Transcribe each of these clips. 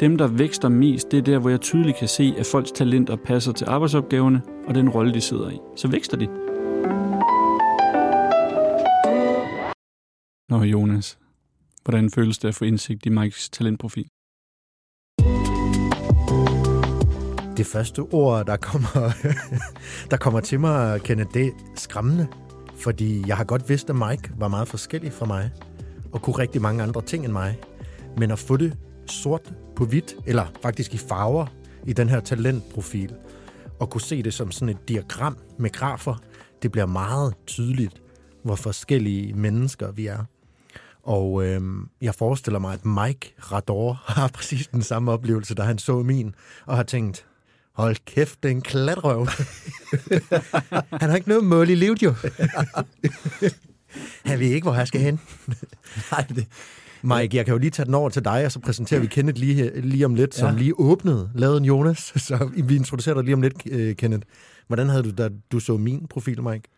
Dem, der vækster mest, det er der, hvor jeg tydeligt kan se, at folks talenter passer til arbejdsopgaverne og den rolle, de sidder i. Så vækster de. Nå, Jonas. Hvordan føles det at få indsigt i Mikes talentprofil? Det første ord, der kommer, der kommer til mig, Kenneth, det er skræmmende. Fordi jeg har godt vidst, at Mike var meget forskellig fra mig, og kunne rigtig mange andre ting end mig. Men at få det sort på hvidt, eller faktisk i farver, i den her talentprofil, og kunne se det som sådan et diagram med grafer, det bliver meget tydeligt, hvor forskellige mennesker vi er. Og øh, jeg forestiller mig, at Mike Rador har præcis den samme oplevelse, da han så min, og har tænkt, hold kæft, det er en klatrøv. han har ikke noget mål i livet, jo. han ved ikke, hvor han skal hen. Nej, det, Mike, jeg kan jo lige tage den over til dig, og så præsenterer vi Kenneth lige, lige om lidt, som ja. lige åbnede, lavede en Jonas. Så vi introducerer dig lige om lidt, øh, Kenneth. Hvordan havde du, da du så min profil, Mike?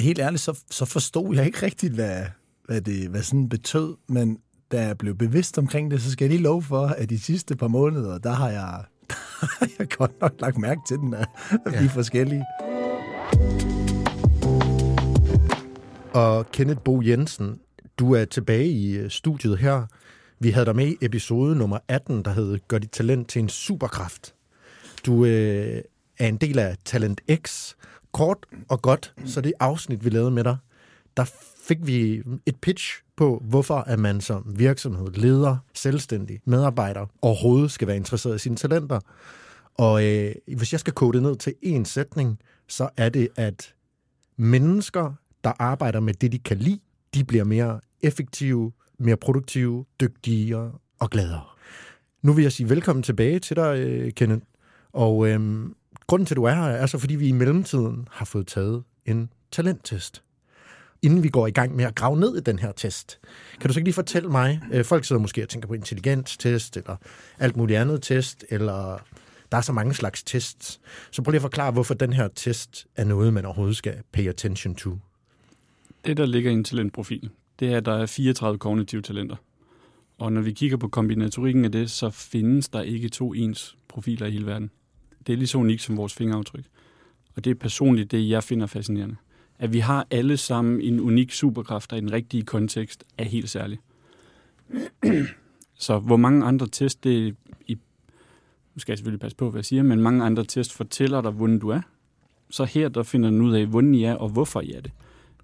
helt ærligt, så, så forstod jeg ikke rigtigt, hvad, hvad det hvad sådan betød, men da jeg blev bevidst omkring det, så skal jeg lige love for, at de sidste par måneder, der har jeg, der har jeg godt nok lagt mærke til den, at vi er forskellige. Og Kenneth Bo Jensen, du er tilbage i øh, studiet her. Vi havde dig med i episode nummer 18, der hed Gør dit talent til en superkraft. Du øh, er en del af Talent X. Kort og godt, så det afsnit, vi lavede med dig, der fik vi et pitch på, hvorfor at man som virksomhed, leder, selvstændig, medarbejder overhovedet skal være interesseret i sine talenter. Og øh, hvis jeg skal kode det ned til en sætning, så er det, at mennesker, der arbejder med det, de kan lide, de bliver mere effektive, mere produktive, dygtigere og gladere. Nu vil jeg sige velkommen tilbage til dig, øh, Kenneth. Og øhm, grunden til, at du er her, er så, fordi vi i mellemtiden har fået taget en talenttest. Inden vi går i gang med at grave ned i den her test, kan du så ikke lige fortælle mig, øh, folk sidder måske og tænker på intelligenstest, eller alt muligt andet test, eller der er så mange slags tests. Så prøv lige at forklare, hvorfor den her test er noget, man overhovedet skal pay attention to. Det, der ligger i en talentprofil, det er, at der er 34 kognitive talenter. Og når vi kigger på kombinatorikken af det, så findes der ikke to ens profiler i hele verden. Det er lige så unikt som vores fingeraftryk. Og det er personligt det, jeg finder fascinerende. At vi har alle sammen en unik superkraft, der i den rigtige kontekst er helt særlig. så hvor mange andre test, det i, nu skal jeg selvfølgelig passe på, hvad jeg siger, men mange andre test fortæller dig, hvordan du er. Så her, der finder den ud af, hvordan I er, og hvorfor I er det.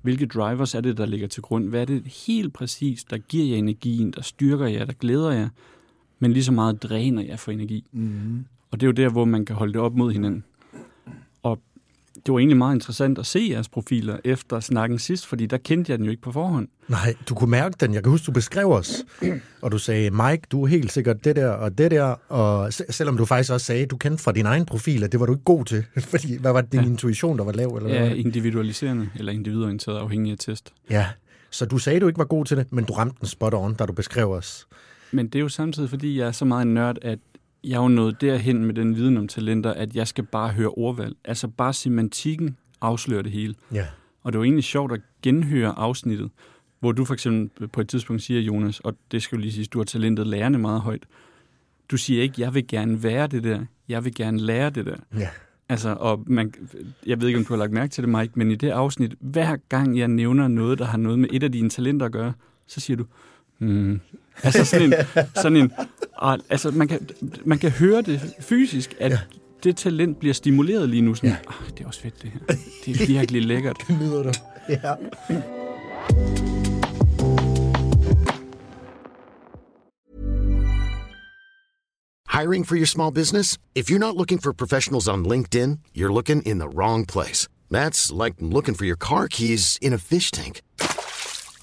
Hvilke drivers er det, der ligger til grund? Hvad er det helt præcis, der giver jer energien, der styrker jer, der glæder jer, men lige så meget dræner jer for energi? Mm-hmm. Og det er jo der, hvor man kan holde det op mod hinanden. Det var egentlig meget interessant at se jeres profiler efter snakken sidst, fordi der kendte jeg den jo ikke på forhånd. Nej, du kunne mærke den. Jeg kan huske, du beskrev os, og du sagde, Mike, du er helt sikkert det der og det der, og selvom du faktisk også sagde, du kendte fra din egen profil, at det var du ikke god til, fordi hvad var det, din ja. intuition, der var lav? Eller ja, hvad? individualiserende eller individorienteret afhængig af test. Ja, så du sagde, du ikke var god til det, men du ramte den spot on, da du beskrev os. Men det er jo samtidig, fordi jeg er så meget nørd, at jeg er jo nået derhen med den viden om talenter, at jeg skal bare høre ordvalg. Altså bare semantikken afslører det hele. Ja. Og det var egentlig sjovt at genhøre afsnittet, hvor du for eksempel på et tidspunkt siger, Jonas, og det skal jo lige sige, du har talentet lærende meget højt. Du siger ikke, jeg vil gerne være det der, jeg vil gerne lære det der. Ja. Altså, og man, jeg ved ikke, om du har lagt mærke til det, Mike, men i det afsnit, hver gang jeg nævner noget, der har noget med et af dine talenter at gøre, så siger du, hmm. Altså sådan en, sådan en og, altså man kan, man kan høre det fysisk, at ja. det talent bliver stimuleret lige nu. Sådan, ja. ah, det er også fedt det her. Det er virkelig lækkert. det nyder du. Ja. Hiring for your small business? If you're not looking for professionals on LinkedIn, you're looking in the wrong place. That's like looking for your car keys in a fish tank.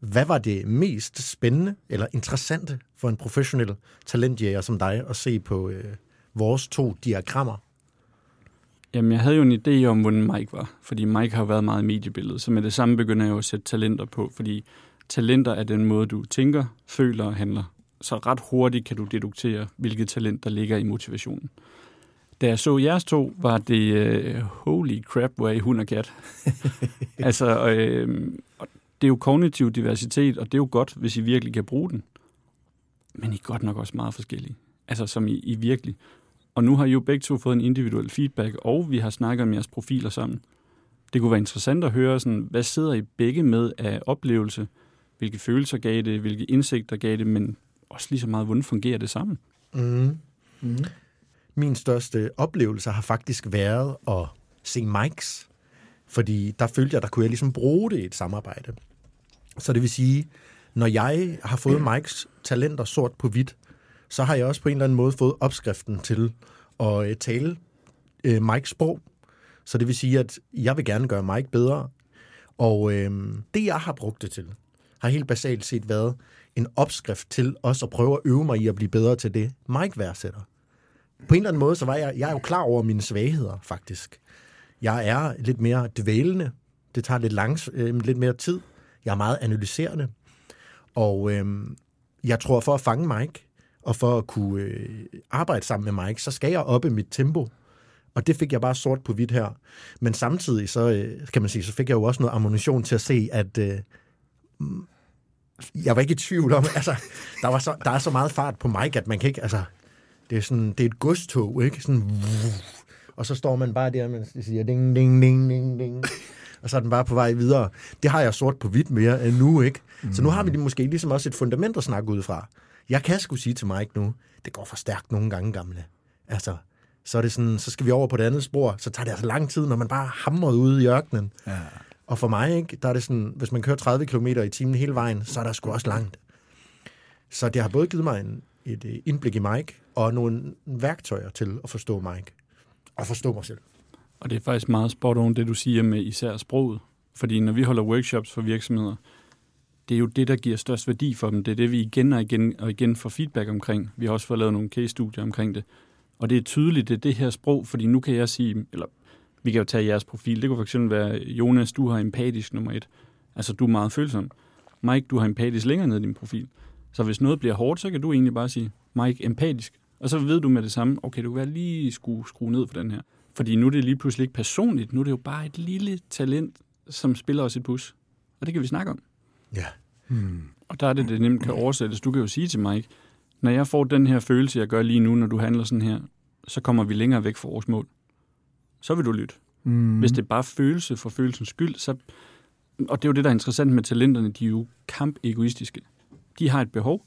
hvad var det mest spændende eller interessante for en professionel talentjæger som dig at se på øh, vores to diagrammer? Jamen, jeg havde jo en idé om, hvordan Mike var, fordi Mike har været meget i mediebilledet, så med det samme begynder jeg jo at sætte talenter på, fordi talenter er den måde, du tænker, føler og handler. Så ret hurtigt kan du deduktere, hvilket talent, der ligger i motivationen. Da jeg så jeres to, var det uh, holy crap, hvor er I hund og kat. altså, øh, det er jo kognitiv diversitet, og det er jo godt, hvis I virkelig kan bruge den. Men I er godt nok også meget forskellige. Altså, som I, I virkelig. Og nu har I jo begge to fået en individuel feedback, og vi har snakket om jeres profiler sammen. Det kunne være interessant at høre, sådan, hvad sidder I begge med af oplevelse? Hvilke følelser gav det? Hvilke indsigter gav det? Men også lige så meget, hvordan fungerer det sammen? Mm. Mm. Min største oplevelse har faktisk været at se Mikes. Fordi der følte jeg, der kunne jeg ligesom bruge det i et samarbejde. Så det vil sige, når jeg har fået Mikes talenter sort på hvidt, så har jeg også på en eller anden måde fået opskriften til at øh, tale øh, Mikes sprog. Så det vil sige, at jeg vil gerne gøre Mike bedre. Og øh, det, jeg har brugt det til, har helt basalt set været en opskrift til også at prøve at øve mig i at blive bedre til det, Mike værdsætter. På en eller anden måde, så var jeg, jeg er jo klar over mine svagheder, faktisk. Jeg er lidt mere dvælende. Det tager lidt, langs, øh, lidt mere tid. Jeg er meget analyserende. Og øh, jeg tror, for at fange Mike, og for at kunne øh, arbejde sammen med Mike, så skal jeg oppe mit tempo. Og det fik jeg bare sort på hvidt her. Men samtidig, så øh, kan man sige, så fik jeg jo også noget ammunition til at se, at øh, jeg var ikke i tvivl om, altså, der, var så, der er så meget fart på Mike, at man kan ikke, altså, det er sådan, det er et godstog, ikke? Sådan, og så står man bare der, og siger ding, ding, ding, ding, ding. Og så er den bare på vej videre. Det har jeg sort på hvidt mere end nu, ikke? Så nu har vi måske ligesom også et fundament at snakke ud fra. Jeg kan sgu sige til Mike nu, det går for stærkt nogle gange, gamle. Altså, så er det sådan, så skal vi over på det andet spor, så tager det altså lang tid, når man bare hamrer ude i ørkenen. Ja. Og for mig, ikke, der er det sådan, hvis man kører 30 km i timen hele vejen, så er der sgu også langt. Så det har både givet mig en, et øh, indblik i Mike, og nogle værktøjer til at forstå Mike at forstå mig selv. Og det er faktisk meget spot on, det du siger med især sproget. Fordi når vi holder workshops for virksomheder, det er jo det, der giver størst værdi for dem. Det er det, vi igen og igen og igen får feedback omkring. Vi har også fået lavet nogle case-studier omkring det. Og det er tydeligt, det er det her sprog, fordi nu kan jeg sige, eller vi kan jo tage jeres profil. Det kunne fx være, Jonas, du har empatisk nummer et. Altså, du er meget følsom. Mike, du har empatisk længere ned i din profil. Så hvis noget bliver hårdt, så kan du egentlig bare sige, Mike, empatisk. Og så ved du med det samme, okay, du kan være lige skrue, skrue ned for den her. Fordi nu er det lige pludselig ikke personligt. Nu er det jo bare et lille talent, som spiller os et bus. Og det kan vi snakke om. Ja. Hmm. Og der er det, det nemt kan oversættes. Du kan jo sige til Mike, når jeg får den her følelse, jeg gør lige nu, når du handler sådan her, så kommer vi længere væk fra vores mål. Så vil du lytte. Mm. Hvis det er bare følelse for følelsens skyld, så... Og det er jo det, der er interessant med talenterne, de er jo kamp-egoistiske. De har et behov,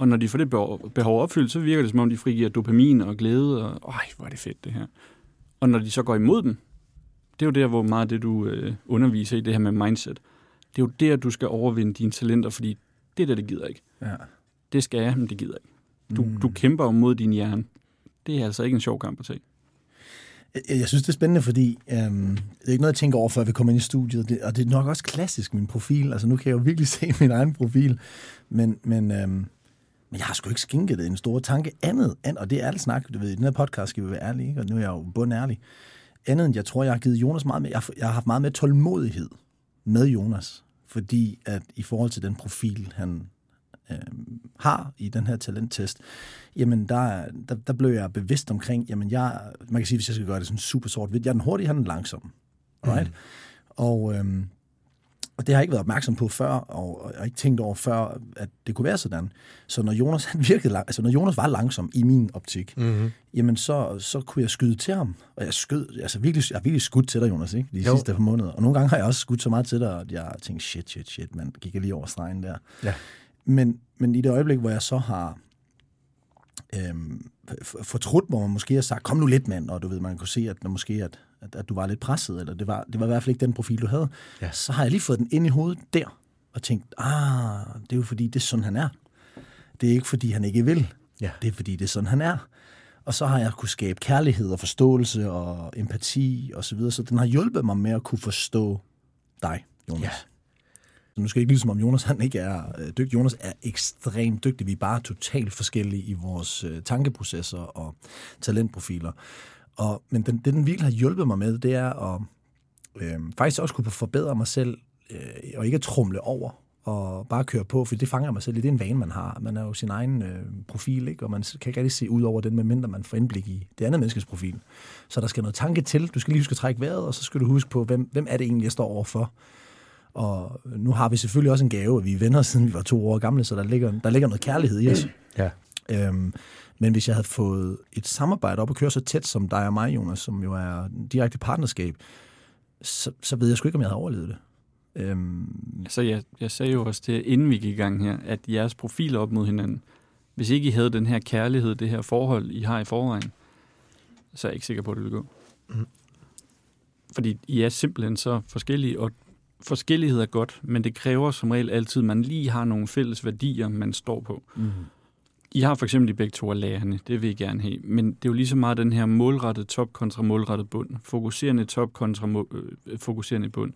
og når de får det behov opfyldt, så virker det som om, de frigiver dopamin og glæde, og øj, hvor er det fedt det her. Og når de så går imod dem, det er jo der, hvor meget det, du øh, underviser i det her med mindset. Det er jo der, du skal overvinde dine talenter, fordi det der, det gider ikke. Ja. Det skal jeg, men det gider ikke. Du, mm. du kæmper jo mod din hjerne. Det er altså ikke en sjov kamp at tage. Jeg, jeg synes, det er spændende, fordi øhm, det er ikke noget, jeg tænker over, før vi kommer ind i studiet, det, og det er nok også klassisk, min profil. Altså, nu kan jeg jo virkelig se min egen profil, men, men, øhm, men jeg har sgu ikke skænket det en stor tanke andet, end, og det er ærligt snak, du ved, i den her podcast skal vi være ærlige, ikke? og nu er jeg jo bund ærlig. Andet end, jeg tror, jeg har givet Jonas meget med, jeg, jeg har haft meget mere tålmodighed med Jonas, fordi at i forhold til den profil, han øh, har i den her talenttest, jamen der, der, der blev jeg bevidst omkring, jamen jeg, man kan sige, hvis jeg skal gøre det sådan super sort jeg er den hurtige, han er den langsom. Right? Mm. Og, øhm, og det har jeg ikke været opmærksom på før, og, og jeg har ikke tænkt over før, at det kunne være sådan. Så når Jonas, han virkede lang, altså når Jonas var langsom i min optik, mm-hmm. jamen så, så kunne jeg skyde til ham. Og jeg skød, altså virkelig, jeg har virkelig skudt til dig, Jonas, ikke? de jo. sidste par måneder. Og nogle gange har jeg også skudt så meget til dig, at jeg tænkte, shit, shit, shit, man gik jeg lige over stregen der. Ja. Men, men i det øjeblik, hvor jeg så har øhm, fortrudt, hvor man måske har sagt, kom nu lidt mand, og du ved, man kunne se, at, måske, at, at, at du var lidt presset, eller det var, det var i hvert fald ikke den profil, du havde. Ja. Så har jeg lige fået den ind i hovedet der, og tænkt, ah, det er jo fordi, det er sådan, han er. Det er ikke fordi, han ikke vil. Ja. Det er fordi, det er sådan, han er. Og så har jeg kunne skabe kærlighed og forståelse og empati og så videre. Så den har hjulpet mig med at kunne forstå dig, Jonas. Ja. Så nu skal jeg ikke lyde som om Jonas han ikke er øh, dygtig. Jonas er ekstremt dygtig. Vi er bare totalt forskellige i vores øh, tankeprocesser og talentprofiler. Og, men den, det, den virkelig har hjulpet mig med, det er at øh, faktisk også kunne forbedre mig selv, øh, og ikke at trumle over og bare køre på, for det fanger mig selv i. Det er en vane, man har. Man er jo sin egen øh, profil, ikke? og man kan ikke rigtig se ud over den, medmindre man får indblik i det andet menneskes profil. Så der skal noget tanke til. Du skal lige huske at trække vejret, og så skal du huske på, hvem, hvem er det egentlig, jeg står overfor. Og nu har vi selvfølgelig også en gave, at vi er venner, siden vi var to år gamle, så der ligger, der ligger noget kærlighed i os. Ja. Øhm, men hvis jeg havde fået et samarbejde op og køre så tæt som dig og mig, Jonas, som jo er direkte partnerskab, så, så ved jeg sgu ikke, om jeg havde overlevet det. Øhm, Så jeg, jeg sagde jo også til, inden vi gik i gang her, at jeres profiler op mod hinanden, hvis ikke I havde den her kærlighed, det her forhold, I har i forvejen, så er jeg ikke sikker på, at det vil gå. Mm. Fordi I er simpelthen så forskellige, og forskellighed er godt, men det kræver som regel altid, at man lige har nogle fælles værdier, man står på. mm. I har for eksempel de begge to af lærerne, det vil I gerne have. Men det er jo lige så meget den her målrettet top kontra målrettet bund. Fokuserende top kontra må, øh, fokuserende bund.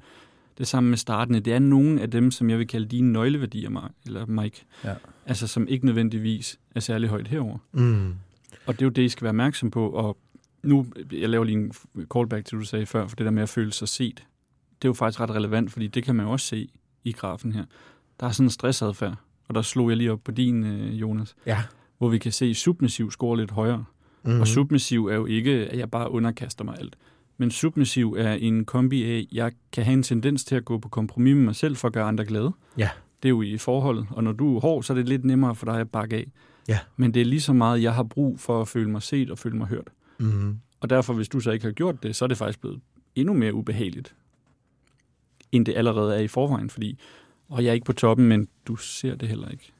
Det samme med startende. Det er nogle af dem, som jeg vil kalde dine nøgleværdier, Mark, eller Mike. Ja. Altså som ikke nødvendigvis er særlig højt herover. Mm. Og det er jo det, I skal være opmærksom på. Og nu, jeg laver lige en callback til, du sagde før, for det der med at føle sig set. Det er jo faktisk ret relevant, fordi det kan man jo også se i grafen her. Der er sådan en stressadfærd, og der slog jeg lige op på din, øh, Jonas Ja. hvor vi kan se, submissiv score lidt højere. Mm. Mm. Og submissiv er jo ikke, at jeg bare underkaster mig alt. Men submissiv er en kombi af, jeg kan have en tendens til at gå på kompromis med mig selv for at gøre andre glade. Ja. Det er jo i forholdet. Og når du er hård, så er det lidt nemmere for dig at bakke af. Ja. Men det er lige så meget, jeg har brug for at føle mig set og føle mig hørt. Mm. Og derfor, hvis du så ikke har gjort det, så er det faktisk blevet endnu mere ubehageligt, end det allerede er i forvejen. Fordi, og jeg er ikke på toppen, men du ser det heller ikke.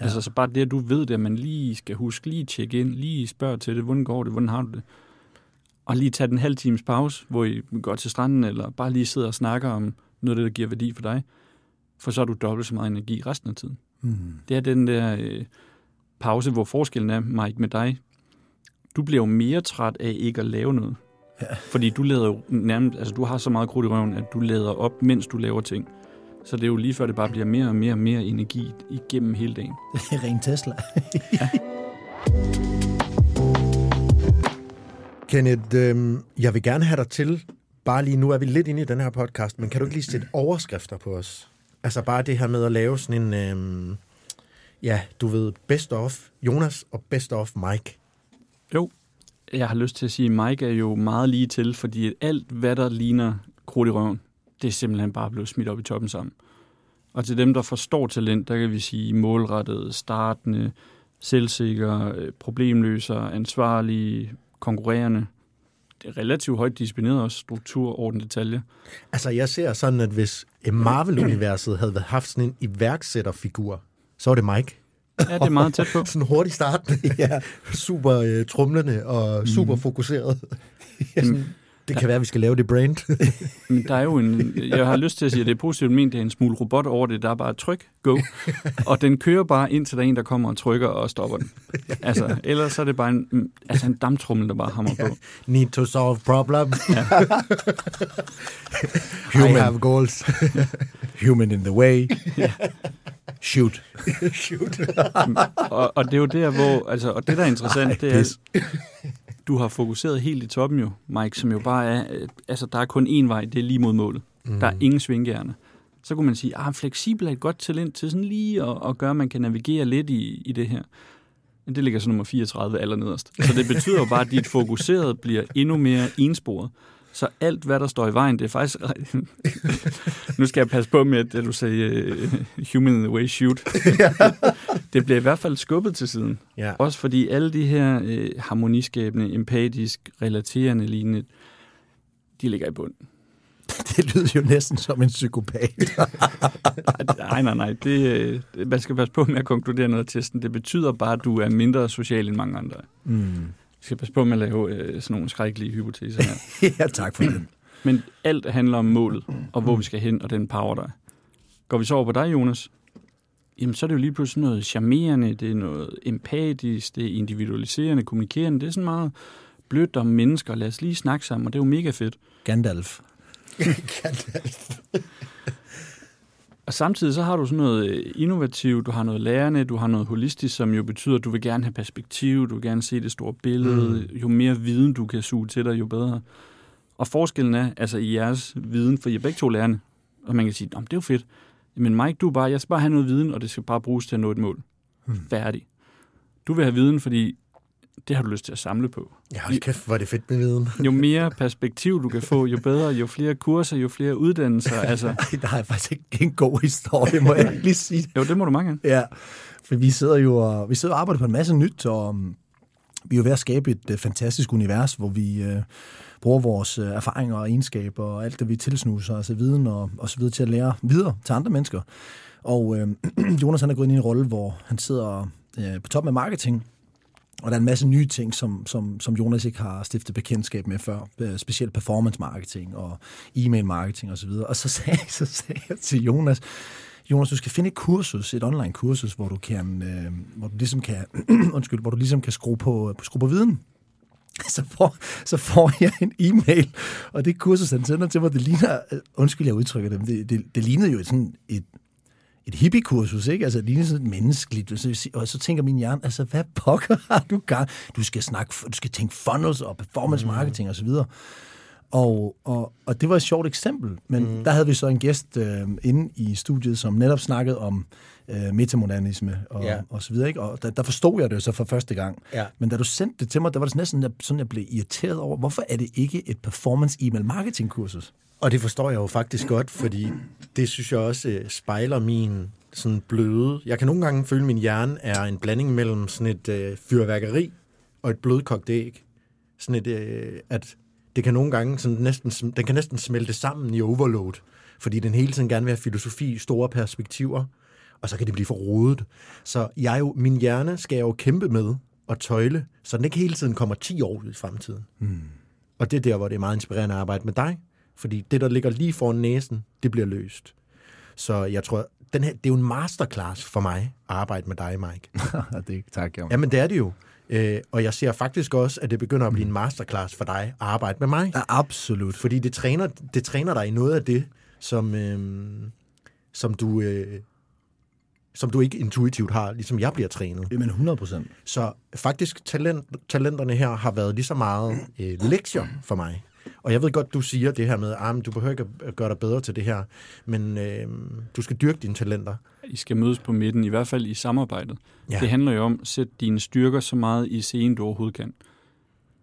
Ja. Altså, så bare det, at du ved det, at man lige skal huske, lige tjekke ind, lige spørge til det, hvordan går det, hvordan har du det? Og lige tage den halv times pause, hvor I går til stranden, eller bare lige sidder og snakker om noget af det, der giver værdi for dig. For så har du dobbelt så meget energi resten af tiden. Mm. Det er den der øh, pause, hvor forskellen er, Mike, med dig. Du bliver jo mere træt af ikke at lave noget. Ja. Fordi du lader jo nærmest, altså du har så meget krudt i røven, at du lader op, mens du laver ting. Så det er jo lige før, det bare bliver mere og mere og mere energi igennem hele dagen. Det er ren Tesla. Kenneth, øhm, jeg vil gerne have dig til, bare lige nu er vi lidt inde i den her podcast, men kan du ikke lige sætte overskrifter på os? Altså bare det her med at lave sådan en, øhm, ja, du ved, best of Jonas og best of Mike. Jo, jeg har lyst til at sige, at Mike er jo meget lige til, fordi alt, hvad der ligner krudt i røven, det er simpelthen bare blevet smidt op i toppen sammen. Og til dem, der forstår talent, der kan vi sige målrettet, startende, selvsikker, øh, problemløser, ansvarlige, konkurrerende. Det er relativt højt disciplineret også, struktur, orden, detalje. Altså jeg ser sådan, at hvis Marvel-universet havde haft sådan en iværksætterfigur, så var det Mike. Ja, det er meget tæt på. Sådan hurtig start. ja. Super øh, trumlende og super fokuseret. ja, sådan, det kan være, at vi skal lave det brand. Men der er jo en, jeg har lyst til at sige, at det er positivt ment, det er en smule robot over det, der er bare tryk, go. Og den kører bare indtil der er en, der kommer og trykker og stopper den. Altså, ellers så er det bare en, altså en damptrummel, der bare hammer på. Need to solve problem. I Human. have goals. Human in the way. Shoot. Shoot. Og, og det er jo der, hvor, altså, og det der er interessant, det er, du har fokuseret helt i toppen jo, Mike, som jo bare er, øh, altså der er kun én vej, det er lige mod målet. Mm. Der er ingen svinggerne. Så kunne man sige, ah, fleksibel er et godt talent til sådan lige at, at gøre, at man kan navigere lidt i, i det her. Men det ligger så nummer 34 allernederst. Så det betyder jo bare, at dit fokuseret bliver endnu mere ensporet. Så alt, hvad der står i vejen, det er faktisk... nu skal jeg passe på med, at du sagde uh, human in the way shoot. det bliver i hvert fald skubbet til siden. Ja. Også fordi alle de her øh, harmoniskabende, empatisk, relaterende lignende, de ligger i bunden. Det lyder jo næsten som en psykopat. Nej, nej, nej. Det, øh, det, man skal passe på med at konkludere noget af testen. Det betyder bare, at du er mindre social end mange andre. mm. Vi skal passe på med at lave øh, sådan nogle skrækkelige hypoteser her. ja, tak for den. Men alt handler om målet, og hvor vi skal hen, og den power, der er. Går vi så over på dig, Jonas, jamen så er det jo lige pludselig noget charmerende, det er noget empatisk, det er individualiserende, kommunikerende, det er sådan meget blødt om mennesker, lad os lige snakke sammen, og det er jo mega fedt. Gandalf. Og samtidig så har du sådan noget øh, innovativt, du har noget lærende, du har noget holistisk, som jo betyder, at du vil gerne have perspektiv, du vil gerne se det store billede. Mm. Jo mere viden du kan suge til dig, jo bedre. Og forskellen er, altså i jeres viden, for I er begge to lærende, og man kan sige, det er jo fedt. Men Mike, du bare, jeg skal bare have noget viden, og det skal bare bruges til at nå et mål. Mm. Færdig. Du vil have viden, fordi det har du lyst til at samle på. Ja, hold kæft, hvor er det fedt med viden. Jo mere perspektiv du kan få, jo bedre, jo flere kurser, jo flere uddannelser. Altså, der har jeg faktisk ikke en god historie, må jeg lige sige. jo, det må du mange gange. Ja, for vi sidder jo og, vi sidder og arbejder på en masse nyt, og um, vi er jo ved at skabe et uh, fantastisk univers, hvor vi uh, bruger vores uh, erfaringer og egenskaber og alt det, vi tilsnuser, altså viden og, og så videre til at lære videre til andre mennesker. Og uh, Jonas han er gået ind i en rolle, hvor han sidder uh, på toppen af marketing, og der er en masse nye ting, som, som, som Jonas ikke har stiftet bekendtskab med før. Øh, specielt performance marketing og e-mail marketing osv. Og så sagde, så sagde jeg til Jonas, Jonas, du skal finde et kursus, et online kursus, hvor du kan, øh, hvor du ligesom kan, undskyld, hvor du ligesom kan skrue på, øh, skrue på viden. Så får, så får jeg en e-mail, og det kursus, han sender til mig, det ligner, øh, undskyld, jeg udtrykker det, men det, det, det lignede jo sådan et, et hippie-kursus, ikke? Altså, det ligner sådan et menneskeligt. Og så, og så tænker min hjerne, altså, hvad pokker har du gang? Du skal snakke, du skal tænke funnels og performance marketing og så videre. Og, og, og det var et sjovt eksempel, men mm. der havde vi så en gæst øh, inde i studiet, som netop snakkede om øh, metamodernisme og, Ja. og så videre. Ikke? Og der, der forstod jeg det så for første gang. Ja. Men da du sendte det til mig, der var det næsten jeg- sådan, jeg blev irriteret over, hvorfor er det ikke et performance email marketing kursus? Og det forstår jeg jo faktisk godt, fordi det synes jeg også øh, spejler min sådan bløde... Jeg kan nogle gange føle, at min hjerne er en blanding mellem sådan et øh, fyrværkeri og et blødkogt æg. Sådan et, øh, at det kan nogle gange sådan næsten, den kan næsten smelte sammen i overload, fordi den hele tiden gerne vil have filosofi, store perspektiver, og så kan det blive for rodet. Så jeg jo, min hjerne skal jeg jo kæmpe med og tøjle, så den ikke hele tiden kommer 10 år ud i fremtiden. Og det er der, hvor det er meget inspirerende at arbejde med dig. Fordi det, der ligger lige foran næsen, det bliver løst. Så jeg tror, den her, det er jo en masterclass for mig at arbejde med dig, Mike. det, tak, Jan. Jamen, det er det jo. Øh, og jeg ser faktisk også, at det begynder at blive en masterclass for dig at arbejde med mig. Ja, absolut. Fordi det træner, det træner dig i noget af det, som, øh, som, du, øh, som du ikke intuitivt har, ligesom jeg bliver trænet. Jamen 100 procent. Så faktisk, talent, talenterne her har været lige så meget øh, lektier for mig. Og jeg ved godt, du siger det her med, at du behøver ikke at gøre dig bedre til det her, men øh, du skal dyrke dine talenter. I skal mødes på midten, i hvert fald i samarbejdet. Ja. Det handler jo om at sætte dine styrker så meget i scenen, du overhovedet kan.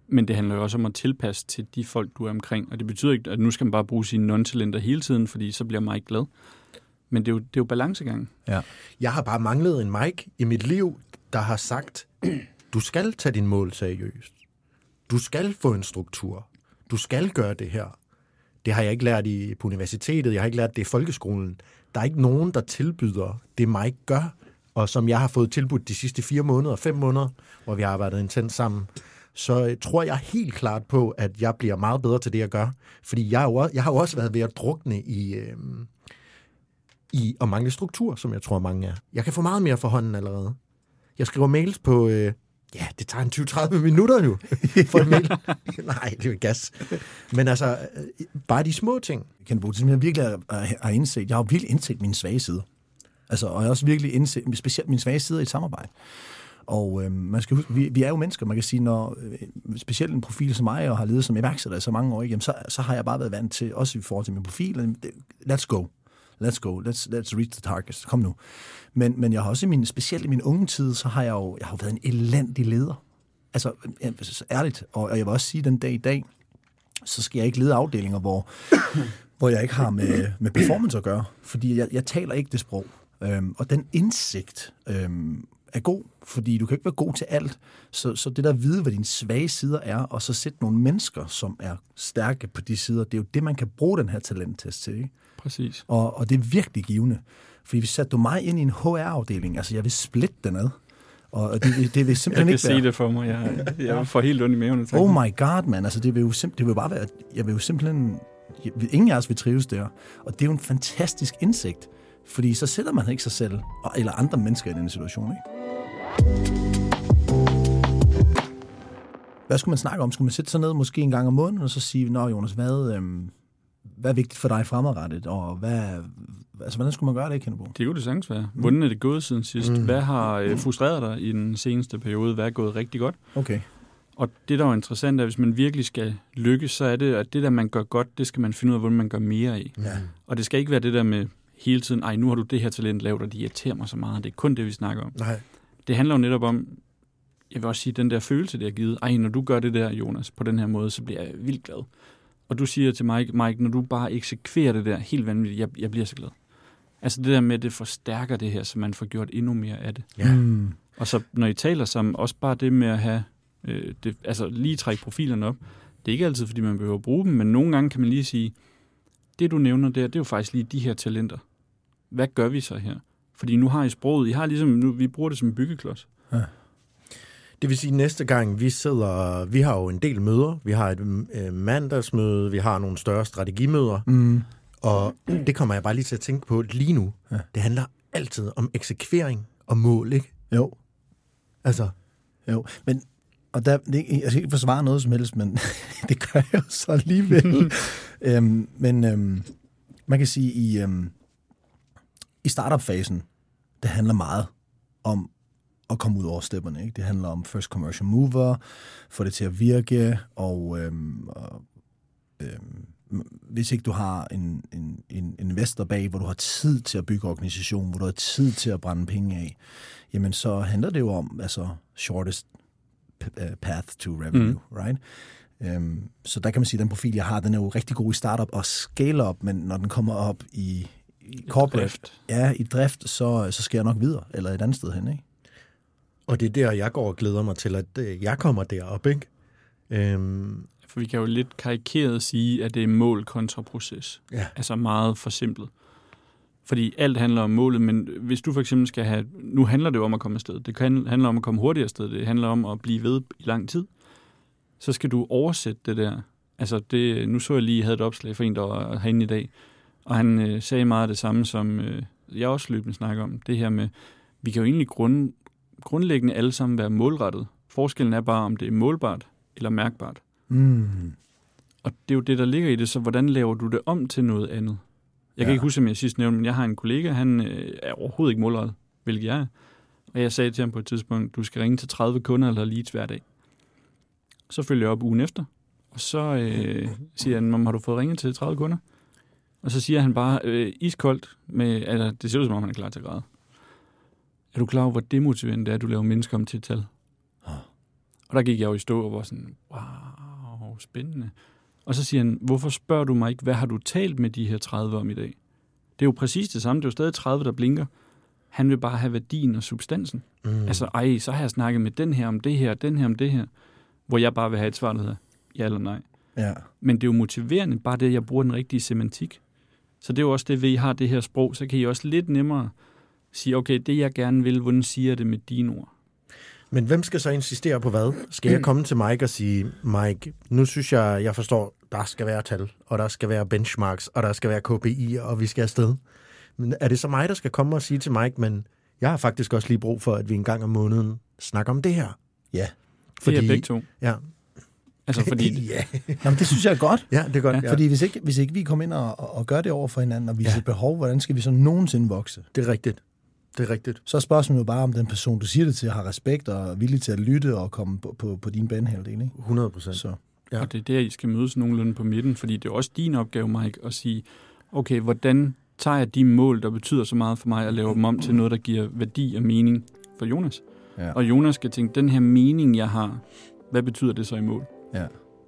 Men det handler jo også om at tilpasse til de folk, du er omkring. Og det betyder ikke, at nu skal man bare bruge sine non-talenter hele tiden, fordi så bliver man ikke glad. Men det er jo, det er jo balancegang. Ja. Jeg har bare manglet en Mike i mit liv, der har sagt, du skal tage din mål seriøst. Du skal få en struktur. Du skal gøre det her. Det har jeg ikke lært i, på universitetet. Jeg har ikke lært det i folkeskolen. Der er ikke nogen, der tilbyder det, mig gør, og som jeg har fået tilbudt de sidste fire måneder, fem måneder, hvor vi har arbejdet intens sammen. Så øh, tror jeg helt klart på, at jeg bliver meget bedre til det, jeg gør. Fordi jeg, jo, jeg har jo også været ved at drukne i, øh, i at mangle struktur, som jeg tror, mange er. Jeg kan få meget mere for hånden allerede. Jeg skriver mails på... Øh, ja, det tager en 20-30 minutter nu for en mail. Nej, det er jo gas. Men altså, øh, bare de små ting. Ken Bo, det som jeg virkelig har- indset, jeg har virkelig indset mine svage sider. Altså, og jeg har også virkelig indset, specielt mine svage sider i et samarbejde. Og øh, man skal huske, vi, vi er jo mennesker, man kan sige, når øh, specielt en profil som mig, og har levet som iværksætter i så mange år, jamen, så, så har jeg bare været vant til, også i forhold til min profil, det- let's go. Let's go. Let's, let's reach the targets. Kom nu. Men, men jeg har også i min, specielt i min unge tid, så har jeg jo jeg har jo været en elendig leder. Altså, øh, øh, ærligt. Og, og jeg vil også sige, den dag i dag, så skal jeg ikke lede afdelinger, hvor, hvor jeg ikke har med, med performance at gøre. Fordi jeg, jeg taler ikke det sprog. Øhm, og den indsigt øhm, er god, fordi du kan ikke være god til alt. Så, så det der at vide, hvad dine svage sider er, og så sætte nogle mennesker, som er stærke på de sider, det er jo det, man kan bruge den her talenttest til. Ikke? Præcis. Og, og det er virkelig givende. Fordi hvis satte du mig ind i en HR-afdeling, altså jeg vil splitte den ad. Og det, det, vil simpelthen Jeg kan ikke se være... det for mig. Jeg, jeg får helt ondt i maven. Oh my god, man. Altså, det vil jo, simp- det vil bare være... Jeg vil jo simpelthen... Jeg, ingen af os vil trives der. Og det er jo en fantastisk indsigt. Fordi så sætter man ikke sig selv og, eller andre mennesker i den situation, ikke? Hvad skulle man snakke om? Skulle man sætte sig ned måske en gang om måneden og så sige, Nå Jonas, hvad, øhm, hvad er vigtigt for dig fremadrettet? Og hvad, altså, hvordan skulle man gøre det, Kennebo? Det kunne det sagtens være. Hvordan er det gået siden sidst? Mm. Hvad har øh, frustreret dig i den seneste periode? Hvad er gået rigtig godt? Okay. Og det, der er interessant, er, at hvis man virkelig skal lykkes, så er det, at det der, man gør godt, det skal man finde ud af, hvordan man gør mere af. Ja. Og det skal ikke være det der med hele tiden, ej, nu har du det her talent lavet, og det irriterer mig så meget. Det er kun det, vi snakker om. Nej. Det handler jo netop om, jeg vil også sige, den der følelse, det har givet. Ej, når du gør det der, Jonas, på den her måde, så bliver jeg vildt glad. Og du siger til Mike, Mike, når du bare eksekverer det der helt vanvittigt, jeg, jeg bliver så glad. Altså det der med, at det forstærker det her, så man får gjort endnu mere af det. Ja. Mm. Og så når I taler sammen, også bare det med at have, øh, det, altså lige trække profilerne op. Det er ikke altid, fordi man behøver at bruge dem, men nogle gange kan man lige sige, det du nævner der, det er jo faktisk lige de her talenter. Hvad gør vi så her? Fordi nu har I sproget, I har ligesom, nu, vi bruger det som en byggeklods. Det vil sige, at næste gang vi sidder, vi har jo en del møder. Vi har et øh, mandagsmøde, vi har nogle større strategimøder, Mm. og det kommer jeg bare lige til at tænke på lige nu. Ja. Det handler altid om eksekvering og mål, ikke? Jo. Altså, Jo, men og der, det, jeg skal ikke forsvare noget som helst, men det gør jeg jo så alligevel. øhm, men øhm, man kan sige, i, øhm, i startup-fasen, det handler meget om at komme ud over stepperne. Ikke? Det handler om first commercial mover, få det til at virke, og, øhm, og øhm, hvis ikke du har en, en, en investor bag, hvor du har tid til at bygge organisation, hvor du har tid til at brænde penge af, jamen så handler det jo om altså shortest uh, path to revenue, mm. right? Um, så der kan man sige, at den profil, jeg har, den er jo rigtig god i startup og scale up, men når den kommer op i, i corporate, drift. ja, i drift, så, så skal jeg nok videre, eller et andet sted hen, ikke? Og det er der, jeg går og glæder mig til, at øh, jeg kommer derop, ikke? Øhm, For vi kan jo lidt karikeret sige, at det er mål kontra proces. ja. Altså meget forsimplet. Fordi alt handler om målet, men hvis du for eksempel skal have... Nu handler det jo om at komme afsted. Det kan, handler om at komme hurtigere afsted. Det handler om at blive ved i lang tid. Så skal du oversætte det der. Altså, det, nu så jeg lige, jeg havde et opslag for en, der var herinde i dag, og han øh, sagde meget af det samme, som øh, jeg også løbende snakker om. Det her med, vi kan jo egentlig grund, grundlæggende alle sammen være målrettet. Forskellen er bare, om det er målbart eller mærkbart. Mm. Og det er jo det, der ligger i det, så hvordan laver du det om til noget andet? Jeg kan Ja. ikke huske, om jeg sidst nævnte, men jeg har en kollega, han øh, er overhovedet ikke målrettet, hvilket jeg er. Og jeg sagde til ham på et tidspunkt, du skal ringe til 30 kunder eller leads hver dag. Så følger jeg op ugen efter, og så øh, siger han, "Mam, har du fået ringet til 30 kunder? Og så siger han bare øh, iskoldt, med, altså, det ser ud som om, han er klar til at græde. Er du klar over, hvor demotiverende det er, at du laver mennesker om til et tal? Og der gik jeg jo i stå og var sådan, wow, spændende. Og så siger han, hvorfor spørger du mig ikke, hvad har du talt med de her 30 om i dag? Det er jo præcis det samme, det er jo stadig 30, der blinker. Han vil bare have værdien og substansen. Mm. Mm. Altså, ej, så har jeg snakket med den her om det her, den her om det her, hvor jeg bare vil have et svar, der hedder ja eller nej. Ja. Men det er jo motiverende, bare det, at jeg bruger den rigtige semantik. Så det er jo også det, ved I har det her sprog, så kan I også lidt nemmere sige, okay, det jeg gerne vil, hvordan siger jeg det med dine ord? Men hvem skal så insistere på hvad? Skal jeg komme til Mike og sige, Mike, nu synes jeg, jeg forstår, der skal være tal, og der skal være benchmarks, og der skal være KPI, og vi skal afsted. Men er det så mig, der skal komme og sige til Mike, men jeg har faktisk også lige brug for, at vi en gang om måneden snakker om det her? Ja. Fordi... Det er begge to. Ja, Altså, fordi ja. Nå, men det synes jeg er godt. ja, det er godt. Ja, Fordi hvis ikke, hvis ikke vi kommer ind og, og, gør det over for hinanden, og viser ja. behov, hvordan skal vi så nogensinde vokse? Det er rigtigt. Det er rigtigt. Så er spørgsmålet jo bare, om den person, du siger det til, har respekt og er villig til at lytte og komme på, på, på din banehalvdel. Ikke? 100 procent. Så. Ja. Og det er der, I skal mødes nogenlunde på midten, fordi det er også din opgave, Mike, at sige, okay, hvordan tager jeg de mål, der betyder så meget for mig, og laver dem om til noget, der giver værdi og mening for Jonas? Ja. Og Jonas skal tænke, den her mening, jeg har, hvad betyder det så i mål? Ja.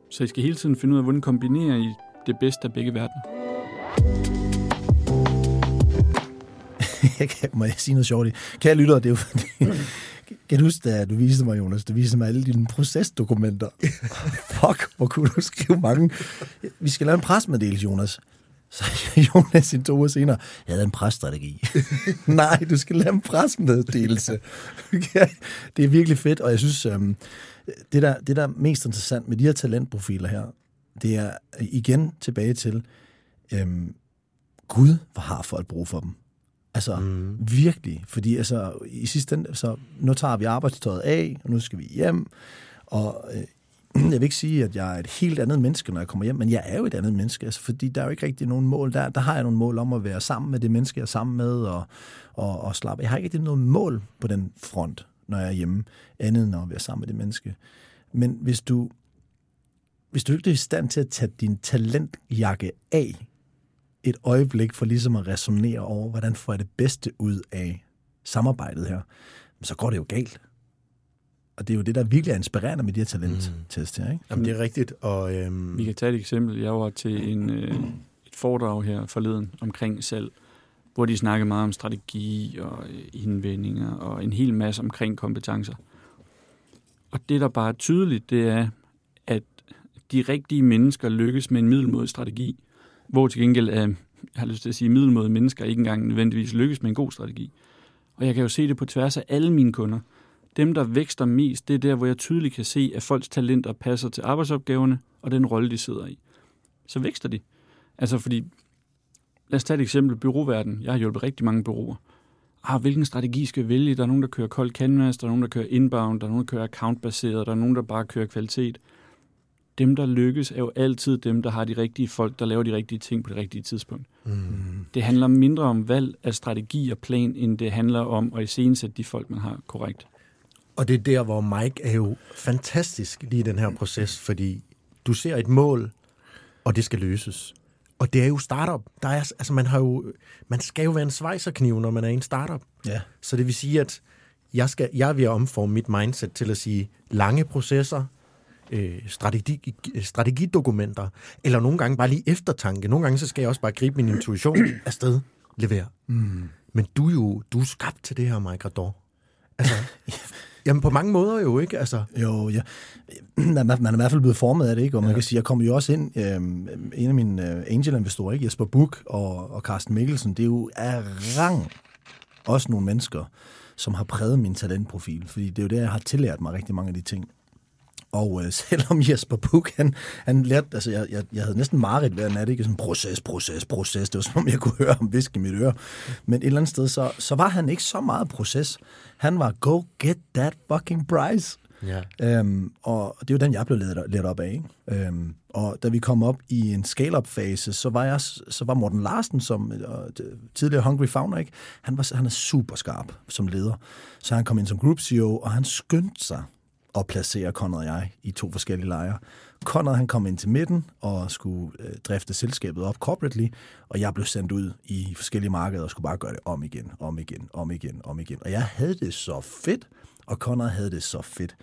Så I skal hele tiden finde ud af, hvordan kombinerer I det bedste af begge verdener. Jeg kan- Må jeg sige noget sjovt? Kære lytter, det er jo fordi, Kan du huske, da du viste mig, Jonas, du viste mig alle dine procesdokumenter. Fuck, hvor kunne du skrive mange. Vi skal lave en presmeddelelse, Jonas. Så Jonas en to uger senere, jeg havde en presstrategi. Nej, du skal lave en presmeddelelse. Okay. Det er virkelig fedt, og jeg synes, øhm, det, der, det der er mest interessant med de her talentprofiler her, det er igen tilbage til, øhm, Gud, hvor har folk brug for dem. Altså, mm. virkelig. Fordi altså, i sidste ende, så nu tager vi arbejdstøjet af, og nu skal vi hjem. Og øh, jeg vil ikke sige, at jeg er et helt andet menneske, når jeg kommer hjem, men jeg er jo et andet menneske, altså, fordi der er jo ikke rigtig nogen mål der. Der har jeg nogle mål om at være sammen med det menneske, jeg er sammen med, og, og, og slappe. Jeg har ikke rigtig noget mål på den front, når jeg er hjemme, andet end at være sammen med det menneske. Men hvis du, hvis du ikke er i stand til at tage din talentjakke af, et øjeblik for ligesom at resonere over, hvordan får jeg det bedste ud af samarbejdet her, så går det jo galt. Og det er jo det, der virkelig er inspirerende med de her talenttest her. Ikke? Jamen, det er rigtigt. Og, øhm... Vi kan tage et eksempel. Jeg var til en, øh, et foredrag her forleden omkring salg, hvor de snakkede meget om strategi og øh, indvendinger og en hel masse omkring kompetencer. Og det, der bare er tydeligt, det er, at de rigtige mennesker lykkes med en middelmodig strategi, hvor til gengæld øh, jeg har lyst til at sige, middelmåde mennesker ikke engang nødvendigvis lykkes med en god strategi. Og jeg kan jo se det på tværs af alle mine kunder. Dem, der vækster mest, det er der, hvor jeg tydeligt kan se, at folks talenter passer til arbejdsopgaverne og den rolle, de sidder i. Så vækster de. Altså fordi, lad os tage et eksempel, byråverden. Jeg har hjulpet rigtig mange byråer. Ah, hvilken strategi skal jeg vælge? Der er nogen, der kører cold canvas, der er nogen, der kører inbound, der er nogen, der kører accountbaseret, der er nogen, der bare kører kvalitet. Dem, der lykkes, er jo altid dem, der har de rigtige folk, der laver de rigtige ting på det rigtige tidspunkt. Mm. Det handler mindre om valg af strategi og plan, end det handler om at iscenesætte de folk, man har korrekt. Og det er der, hvor Mike er jo fantastisk lige i den her proces, fordi du ser et mål, og det skal løses. Og det er jo startup. Der er, altså man, har jo, man skal jo være en svejserkniv, når man er en startup. Ja. Så det vil sige, at jeg, skal, jeg at omforme mit mindset til at sige lange processer, øh, strategi, strategidokumenter, eller nogle gange bare lige eftertanke. Nogle gange så skal jeg også bare gribe min intuition afsted, levere. Mm. Men du er jo du er skabt til det her, Mike Rador. Altså, jamen på mange måder jo, ikke? Altså, Jo, ja. Man, man er i hvert fald blevet formet af det, ikke? Og man ja. kan sige, jeg kommer jo også ind, øh, en af mine øh, angel-investorer, ikke? Jesper Buch og, og Carsten Mikkelsen, det er jo af rang også nogle mennesker, som har præget min talentprofil, fordi det er jo det, jeg har tillært mig rigtig mange af de ting. Og øh, selvom Jesper Buch, han, han lærte, altså jeg, jeg, jeg havde næsten mareridt hver nat, ikke? Sådan proces, proces, proces. Det var som om, jeg kunne høre ham viske i mit øre. Men et eller andet sted, så, så var han ikke så meget proces. Han var, go get that fucking prize. ja. Øhm, og det er jo den, jeg blev ledet op af. Ikke? Øhm, og da vi kom op i en scale-up-fase, så var, jeg, så var Morten Larsen, som øh, tidligere Hungry Founder, ikke? Han, var, han er super skarp som leder. Så han kom ind som group CEO, og han skyndte sig at placere Conrad og jeg i to forskellige lejre. Conrad han kom ind til midten og skulle øh, drifte selskabet op corporately, og jeg blev sendt ud i forskellige markeder og skulle bare gøre det om igen, om igen, om igen, om igen. Og jeg havde det så fedt, og Conrad havde det så fedt.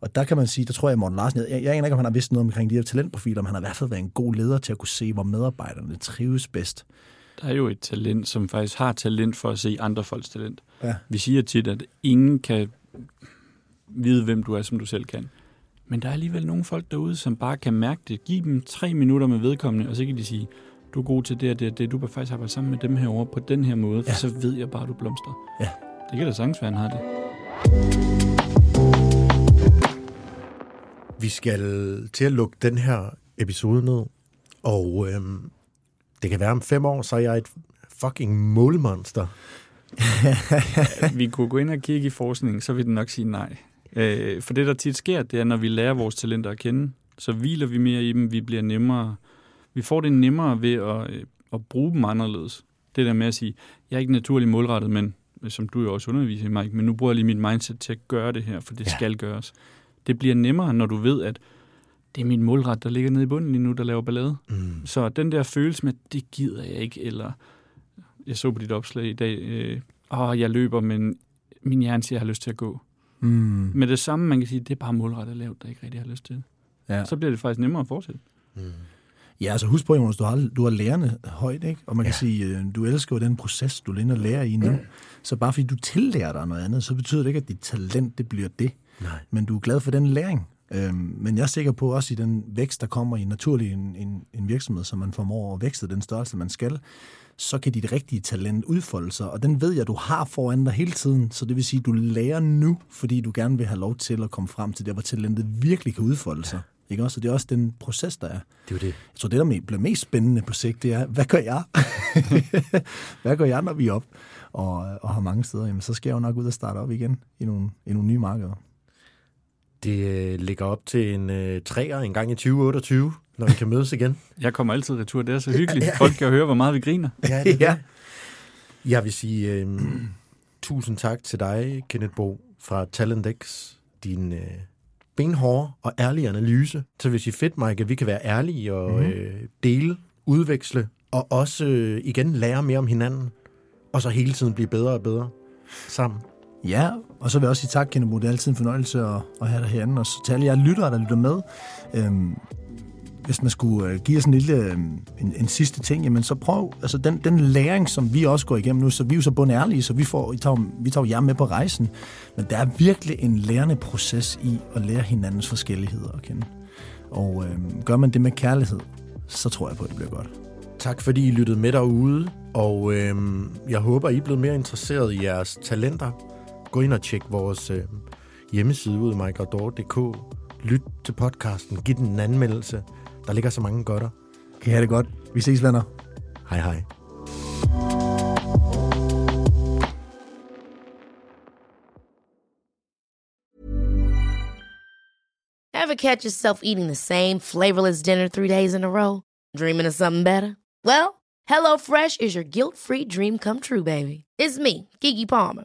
Og der kan man sige, der tror jeg, at Morten Larsen, jeg, jeg aner ikke, om han har vidst noget omkring de her talentprofiler, men han har i hvert fald været en god leder til at kunne se, hvor medarbejderne trives bedst. Der er jo et talent, som faktisk har talent for at se andre folks talent. Ja. Vi siger tit, at ingen kan vide, hvem du er, som du selv kan. Men der er alligevel nogle folk derude, som bare kan mærke det. Giv dem tre minutter med vedkommende, og så kan de sige, du er god til det og det og det. Du bør faktisk arbejde sammen med dem herovre på den her måde, for Ja. så ved jeg bare, at du blomstrer. Ja. Det kan da sagtens være, han har det. Vi skal til at lukke den her episode ned, og øhm, det kan være om fem år, så er jeg et fucking målmonster. vi kunne gå ind og kigge i forskningen, så vil den nok sige nej. Øh, for det, der tit sker, det er, når vi lærer vores talenter at kende, så hviler vi mere i dem, vi bliver nemmere. Vi får det nemmere ved at, øh, at bruge dem anderledes. Det der med at sige, jeg er ikke naturligt målrettet, men som du jo også underviser Mike, men nu bruger jeg lige mit mindset til at gøre det her, for det ja. skal gøres. Det bliver nemmere, når du ved, at det er min målret, der ligger nede i bunden lige nu, der laver ballade. Mm. Så den der følelse med, det gider jeg ikke, eller jeg så på dit opslag i dag, øh, åh, jeg løber, men min hjerne siger, jeg har lyst til at gå. Mm. Med det samme, man kan sige, det er bare målrettet lavt, der ikke rigtig har lyst til. Ja. Så bliver det faktisk nemmere at fortsætte. Mm. Ja, altså husk på, Jonas, du har, du har lærerne højt, ikke? Og man kan Ja. sige, øh, du elsker jo den proces, du er inde og lærer i nu. Så bare fordi du tillærer dig noget andet, så betyder det ikke, at dit talent, det bliver det. Nej. Men du er glad for den læring. Øhm, men jeg er sikker på også i den vækst, der kommer i naturlig en, en, en virksomhed, som man formår at vækste den størrelse, man skal, så kan dit rigtige talent udfolde sig. Og den ved jeg, du har foran dig hele tiden. Så det vil sige, du lærer nu, fordi du gerne vil have lov til at komme frem til der, hvor talentet virkelig kan udfolde sig. Ikke også? Og det er også den proces, der er. Det er det. Jeg tror, det, der bliver mest spændende på sigt, det er, hvad gør jeg? hvad gør jeg, når vi er op og, og har mange steder? Jamen, så skal jeg jo nok ud og starte op igen i nogle, i nogle nye markeder. Det øh, ligger op til en øh, træer en gang i 2028, når vi kan mødes igen. Jeg kommer altid retur. Det er så hyggeligt. Folk kan høre, hvor meget vi griner. Ja, det Ja. Jeg vil sige øh, tusind tak til dig, Kenneth Bo fra TalentX. Din øh, benhårde og ærlige analyse. Så vil sige fedt, Mike, at vi kan være ærlige og Mhm. øh, dele, udveksle og også øh, igen lære mere om hinanden. Og så hele tiden blive bedre og bedre sammen. Ja, og så vil jeg også sige tak, Kenneth Det er altid en fornøjelse at, at have dig herinde. Og så til alle jer lyttere, der lytter med. Øhm, hvis man skulle øh, give os en lille øhm, en, en sidste ting, jamen så prøv, altså den, den læring, som vi også går igennem nu, så vi er jo så bundærlige, så vi, får, vi, tager, vi tager jer med på rejsen, men der er virkelig en lærende proces i at lære hinandens forskelligheder at kende. Og øhm, gør man det med kærlighed, så tror jeg på, at det bliver godt. Tak fordi I lyttede med derude, og øh, jeg håber, I er blevet mere interesseret i jeres talenter. Gå ind og tjek vores øh, hjemmeside ud, mikeoutdoor.dk. Lyt til podcasten, giv den en anmeldelse. Der ligger så mange godter. Kan I have det godt? Vi ses, venner. Hej hej. Ever catch yourself eating the same flavorless dinner three days in a row? Dreaming of something better? Well, HelloFresh is your guilt-free dream come true, baby. It's me, Kiki Palmer.